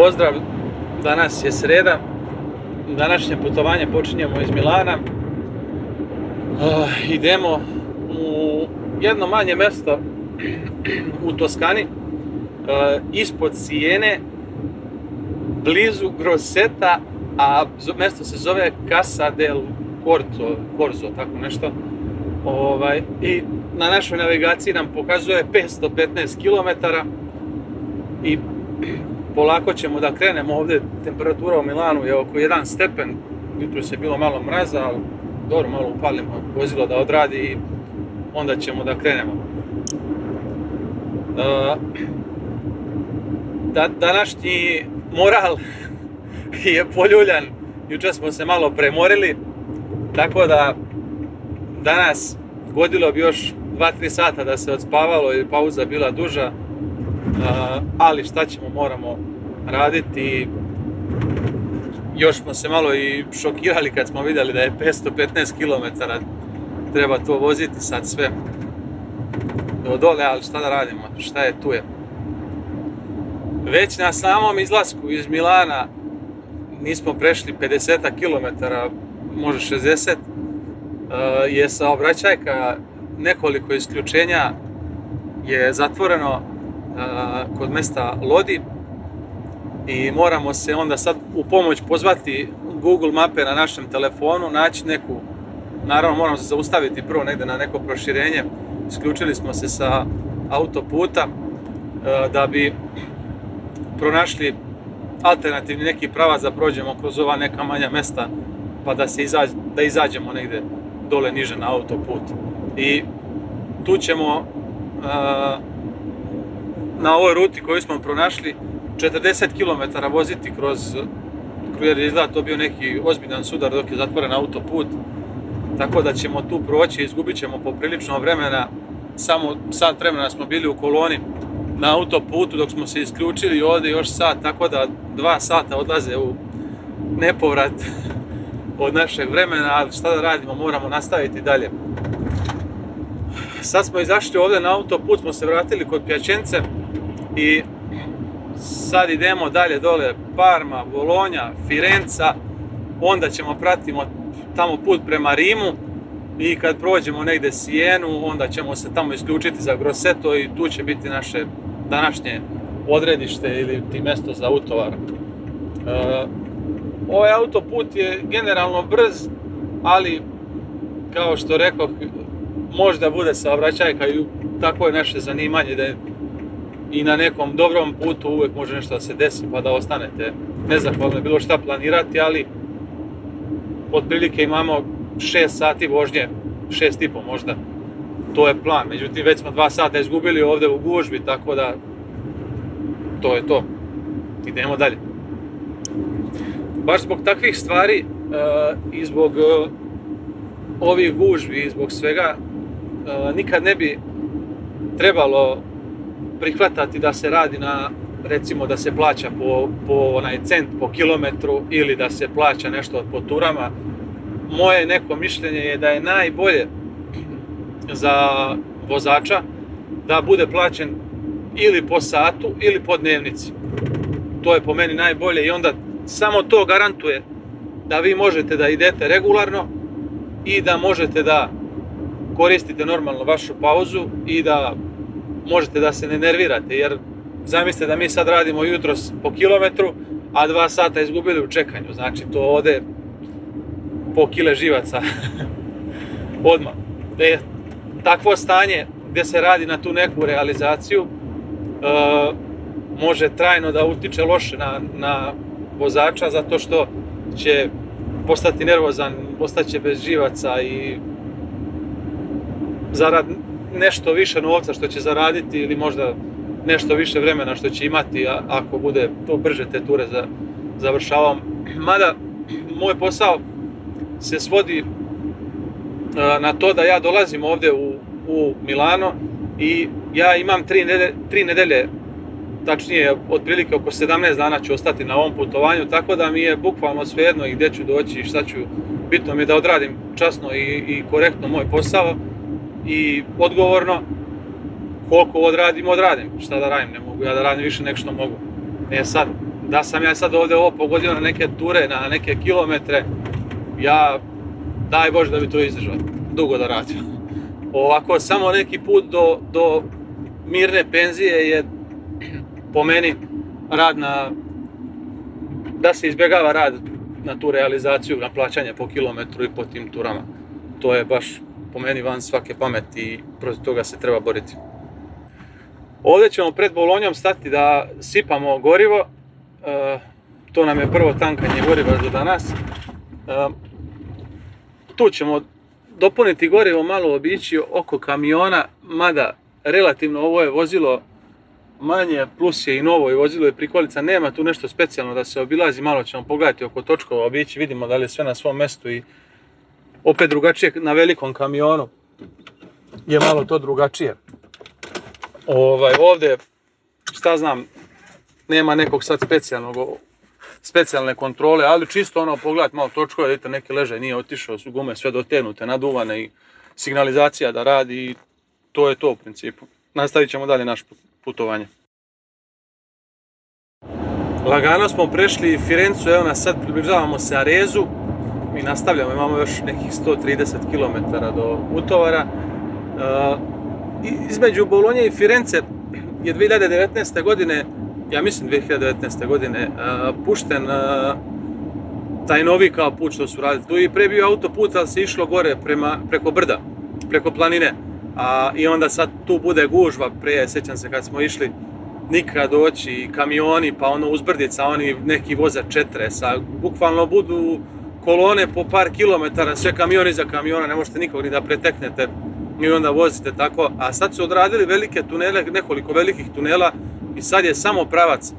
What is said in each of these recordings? pozdrav, danas je sreda, današnje putovanje počinjemo iz Milana, eh, idemo u jedno manje mjesto u Toskani, eh, ispod Sijene, blizu Groseta, a mjesto se zove Casa del Corto, Corzo, tako nešto. Ovaj, I na našoj navigaciji nam pokazuje 515 km i polako ćemo da krenemo ovdje, temperatura u Milanu je oko 1 stepen, jutro se bilo malo mraza, ali dobro malo upalimo vozilo da odradi i onda ćemo da krenemo. E, da, današnji moral je poljuljan, jučer smo se malo premorili, tako da danas godilo bi još 2-3 sata da se odspavalo i pauza bila duža, Eh, ali šta ćemo, moramo raditi. Još smo se malo i šokirali kad smo vidjeli da je 515 km treba to voziti sad sve do dole, ali šta da radimo, šta je tu je. Već na samom izlasku iz Milana nismo prešli 50 km, možda 60 eh, je saobraćajka, nekoliko isključenja je zatvoreno, kod mesta Lodi i moramo se onda sad u pomoć pozvati Google mape na našem telefonu, naći neku, naravno moramo se zaustaviti prvo negdje na neko proširenje, isključili smo se sa autoputa e, da bi pronašli alternativni neki pravac da prođemo kroz ova neka manja mesta pa da, se da izađemo negdje dole niže na autoput. I tu ćemo e, na ovoj ruti koju smo pronašli 40 km voziti kroz jer je izgleda to bio neki ozbiljan sudar dok je zatvoren autoput tako da ćemo tu proći, izgubit ćemo poprilično vremena samo sat vremena smo bili u koloni na autoputu dok smo se isključili ovdje još sat, tako da dva sata odlaze u nepovrat od našeg vremena, ali šta da radimo, moramo nastaviti dalje. Sad smo izašli ovdje na autoput, smo se vratili kod Pjačence, i sad idemo dalje dole Parma, Bologna, Firenca, onda ćemo pratimo tamo put prema Rimu i kad prođemo negde Sijenu, onda ćemo se tamo isključiti za Grosseto i tu će biti naše današnje odredište ili ti mjesto za utovar. E, ovaj autoput je generalno brz, ali kao što rekao, možda bude saobraćajka i tako je naše zanimanje da je i na nekom dobrom putu uvijek može nešto da se desi pa da ostanete nezahvalni bilo šta planirati, ali otprilike imamo 6 sati vožnje, 6 i po možda. To je plan, međutim već smo 2 sata izgubili ovdje u gužbi, tako da to je to. Idemo dalje. Baš zbog takvih stvari e, i zbog e, ovih gužbi i zbog svega e, nikad ne bi trebalo prihvatati da se radi na recimo da se plaća po, po onaj cent po kilometru ili da se plaća nešto po turama. Moje neko mišljenje je da je najbolje za vozača da bude plaćen ili po satu ili po dnevnici. To je po meni najbolje i onda samo to garantuje da vi možete da idete regularno i da možete da koristite normalno vašu pauzu i da možete da se ne nervirate jer zamislite da mi sad radimo jutros po kilometru, a dva sata izgubili u čekanju, znači to ode po kile živaca odmah. E, takvo stanje gdje se radi na tu neku realizaciju e, može trajno da utiče loše na, na vozača zato što će postati nervozan, postaće bez živaca i zarad nešto više novca što će zaraditi ili možda nešto više vremena što će imati ako bude to brže te ture za, završavam. Mada moj posao se svodi e, na to da ja dolazim ovdje u, u Milano i ja imam tri nedelje, tri nedelje tačnije otprilike oko 17 dana ću ostati na ovom putovanju, tako da mi je bukvalno svejedno i gdje ću doći i šta ću, bitno mi je da odradim časno i, i korektno moj posao i odgovorno, koliko odradim, odradim. Šta da radim, ne mogu ja da radim više nego što mogu. Ne sad, da sam ja sad ovdje ovo pogodio na neke ture, na neke kilometre, ja, daj Bože da bi to izdržao, dugo da radim. Ovako, samo neki put do, do mirne penzije je po meni rad na, da se izbjegava rad na tu realizaciju, na plaćanje po kilometru i po tim turama. To je baš po meni van svake pameti i protiv toga se treba boriti. Ovdje ćemo pred bolonjom stati da sipamo gorivo. E, to nam je prvo tankanje goriva za danas. E, tu ćemo dopuniti gorivo, malo obići oko kamiona, mada relativno ovo je vozilo manje, plus je i novo i vozilo je prikolica, nema tu nešto specijalno da se obilazi, malo ćemo pogledati oko točkova, obići, vidimo da li je sve na svom mestu i opet drugačije na velikom kamionu je malo to drugačije. Ovaj, ovdje, šta znam, nema nekog sad specijalnog, specijalne kontrole, ali čisto ono pogledat malo točko vidite neki leže, nije otišao, su gume sve dotenute naduvane i signalizacija da radi i to je to u principu. Nastavit ćemo dalje naš putovanje. Lagano smo prešli Firencu, evo nas sad približavamo se Arezu, mi nastavljamo, imamo još nekih 130 km do Utovara. E, između Bolonje i Firence je 2019. godine, ja mislim 2019. godine, e, pušten e, taj novi kao put što su radili. Tu je pre bio autoput, ali se išlo gore prema, preko brda, preko planine. I onda sad tu bude gužva, prije sećam se kad smo išli nikad doći kamioni, pa ono uzbrdica, oni neki voze četre, sa, bukvalno budu kolone po par kilometara, sve kamion iza kamiona, ne možete nikog ni da preteknete i onda vozite tako. A sad su odradili velike tunele, nekoliko velikih tunela i sad je samo pravac.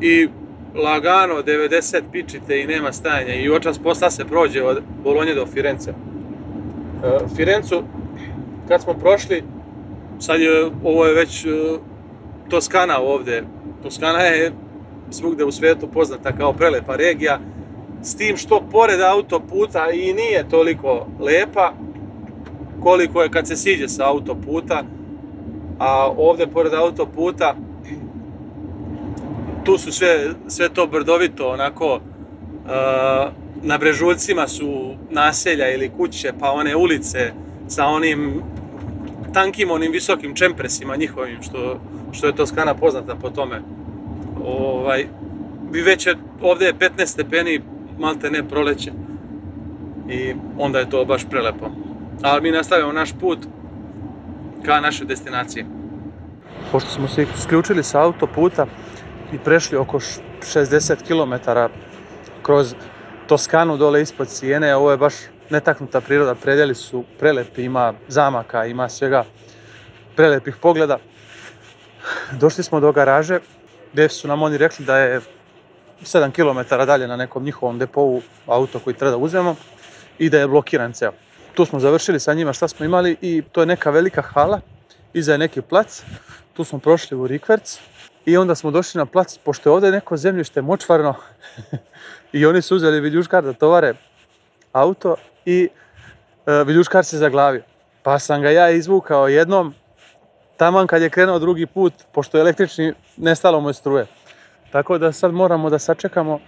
I lagano 90 pičite i nema stajanja i očas posla se prođe od Bolonje do Firence. Firencu kad smo prošli, sad ovo je već e, Toskana ovdje. Toskana je svugde u svijetu poznata kao prelepa regija, s tim što pored autoputa i nije toliko lepa koliko je kad se siđe sa autoputa. A ovdje pored autoputa tu su sve, sve to brdovito onako e, na brežuljcima su naselja ili kuće pa one ulice sa onim tankim onim visokim čempresima njihovim što, što je Toskana poznata po tome ovaj, vi već je, ovdje je 15 stepeni malte ne proleće. I onda je to baš prelepo. Ali mi nastavimo naš put ka našoj destinaciji. Pošto smo se isključili sa autoputa i prešli oko 60 km kroz Toskanu dole ispod Sijene, ovo je baš netaknuta priroda, predjeli su prelepi, ima zamaka, ima svega prelepih pogleda. Došli smo do garaže gdje su nam oni rekli da je 7 km dalje na nekom njihovom depovu auto koji treba da uzmemo i da je blokiran ceo. Tu smo završili sa njima šta smo imali i to je neka velika hala, iza je neki plac, tu smo prošli u Rikverc i onda smo došli na plac, pošto je ovdje neko zemljište močvarno i oni su uzeli viljuškar da tovare auto i e, viljuškar se zaglavio. Pa sam ga ja izvukao jednom, taman kad je krenuo drugi put, pošto je električni, nestalo mu je struje. Tako da sad moramo da sačekamo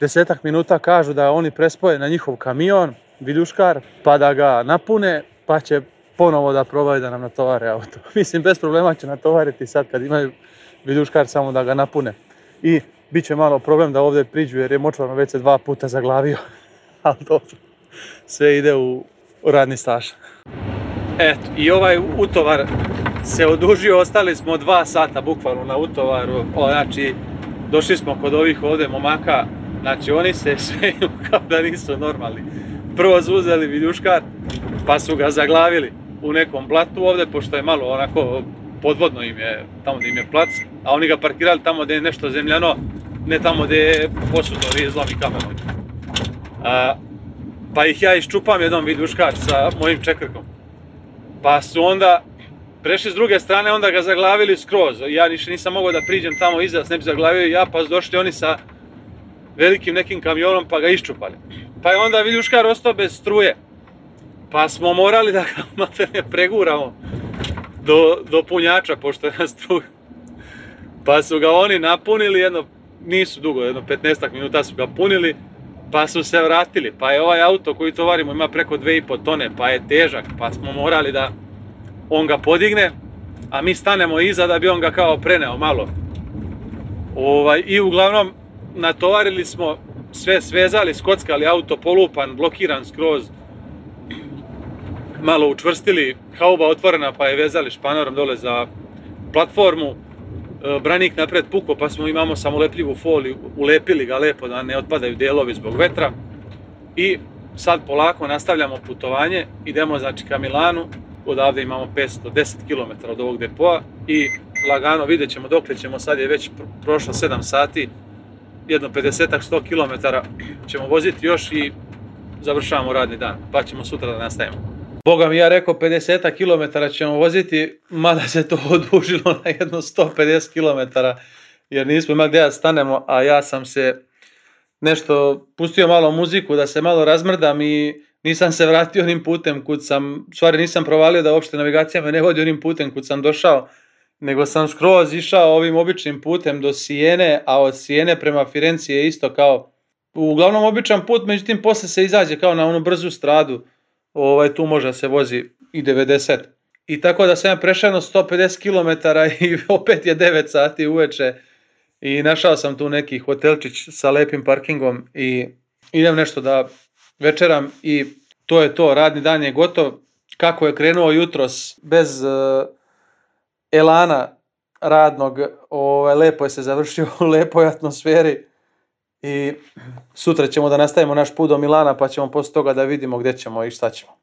desetak minuta kažu da oni prespoje na njihov kamion, viljuškar, pa da ga napune, pa će ponovo da probaju da nam natovare auto. Mislim, bez problema će natovariti sad kad imaju viduškar, samo da ga napune. I bit će malo problem da ovdje priđu jer je močvarno već se dva puta zaglavio. Ali dobro, sve ide u radni staž. Eto, i ovaj utovar se odužio, ostali smo dva sata bukvalno na utovaru, znači došli smo kod ovih ovdje momaka, znači oni se smiju kao da nisu normalni. Prvo su uzeli pa su ga zaglavili u nekom blatu ovdje, pošto je malo onako podvodno im je, tamo gdje im je plac, a oni ga parkirali tamo gdje je nešto zemljano, ne tamo gdje je posudno rizlom i kamenom. Pa ih ja iščupam jednom viljuškar sa mojim čekrkom. Pa su onda Prešli s druge strane, onda ga zaglavili skroz. Ja ništa nisam mogao da priđem tamo iza, ne bi zaglavio ja, pa su došli oni sa velikim nekim kamionom pa ga iščupali. Pa je onda Viljuškar ostao bez struje. Pa smo morali da ga ne preguramo do, do punjača, pošto je na struju. Pa su ga oni napunili, jedno, nisu dugo, jedno 15 minuta su ga punili, pa su se vratili. Pa je ovaj auto koji tovarimo ima preko 2,5 tone, pa je težak, pa smo morali da on ga podigne, a mi stanemo iza da bi on ga kao preneo malo. Ovaj, I uglavnom, natovarili smo, sve svezali, skockali, auto polupan, blokiran skroz, malo učvrstili, hauba otvorena pa je vezali španorom dole za platformu, e, branik napred puko pa smo imamo samolepljivu foliju, ulepili ga lepo da ne otpadaju dijelovi zbog vetra i sad polako nastavljamo putovanje, idemo znači ka Milanu, odavde imamo 510 km od ovog depoa i lagano vidjet ćemo dokle ćemo, sad je već prošlo 7 sati, jedno 50-100 km ćemo voziti još i završavamo radni dan, pa ćemo sutra da nastavimo. Boga mi ja rekao 50 km ćemo voziti, mada se to odužilo na jedno 150 km, jer nismo imali gdje da stanemo, a ja sam se nešto pustio malo muziku da se malo razmrdam i nisam se vratio onim putem kud sam, stvari nisam provalio da uopšte navigacija me ne vodi onim putem kud sam došao, nego sam skroz išao ovim običnim putem do Sijene, a od Sijene prema Firenci je isto kao, uglavnom običan put, međutim posle se izađe kao na onu brzu stradu, ovaj, tu možda se vozi i 90. I tako da sam ja prešao 150 km i opet je 9 sati uveče i našao sam tu neki hotelčić sa lepim parkingom i idem nešto da večeram i to je to, radni dan je gotov. Kako je krenuo jutros bez e, elana radnog, ovaj, lepo je se završio u lepoj atmosferi i sutra ćemo da nastavimo naš put do Milana pa ćemo poslije toga da vidimo gdje ćemo i šta ćemo.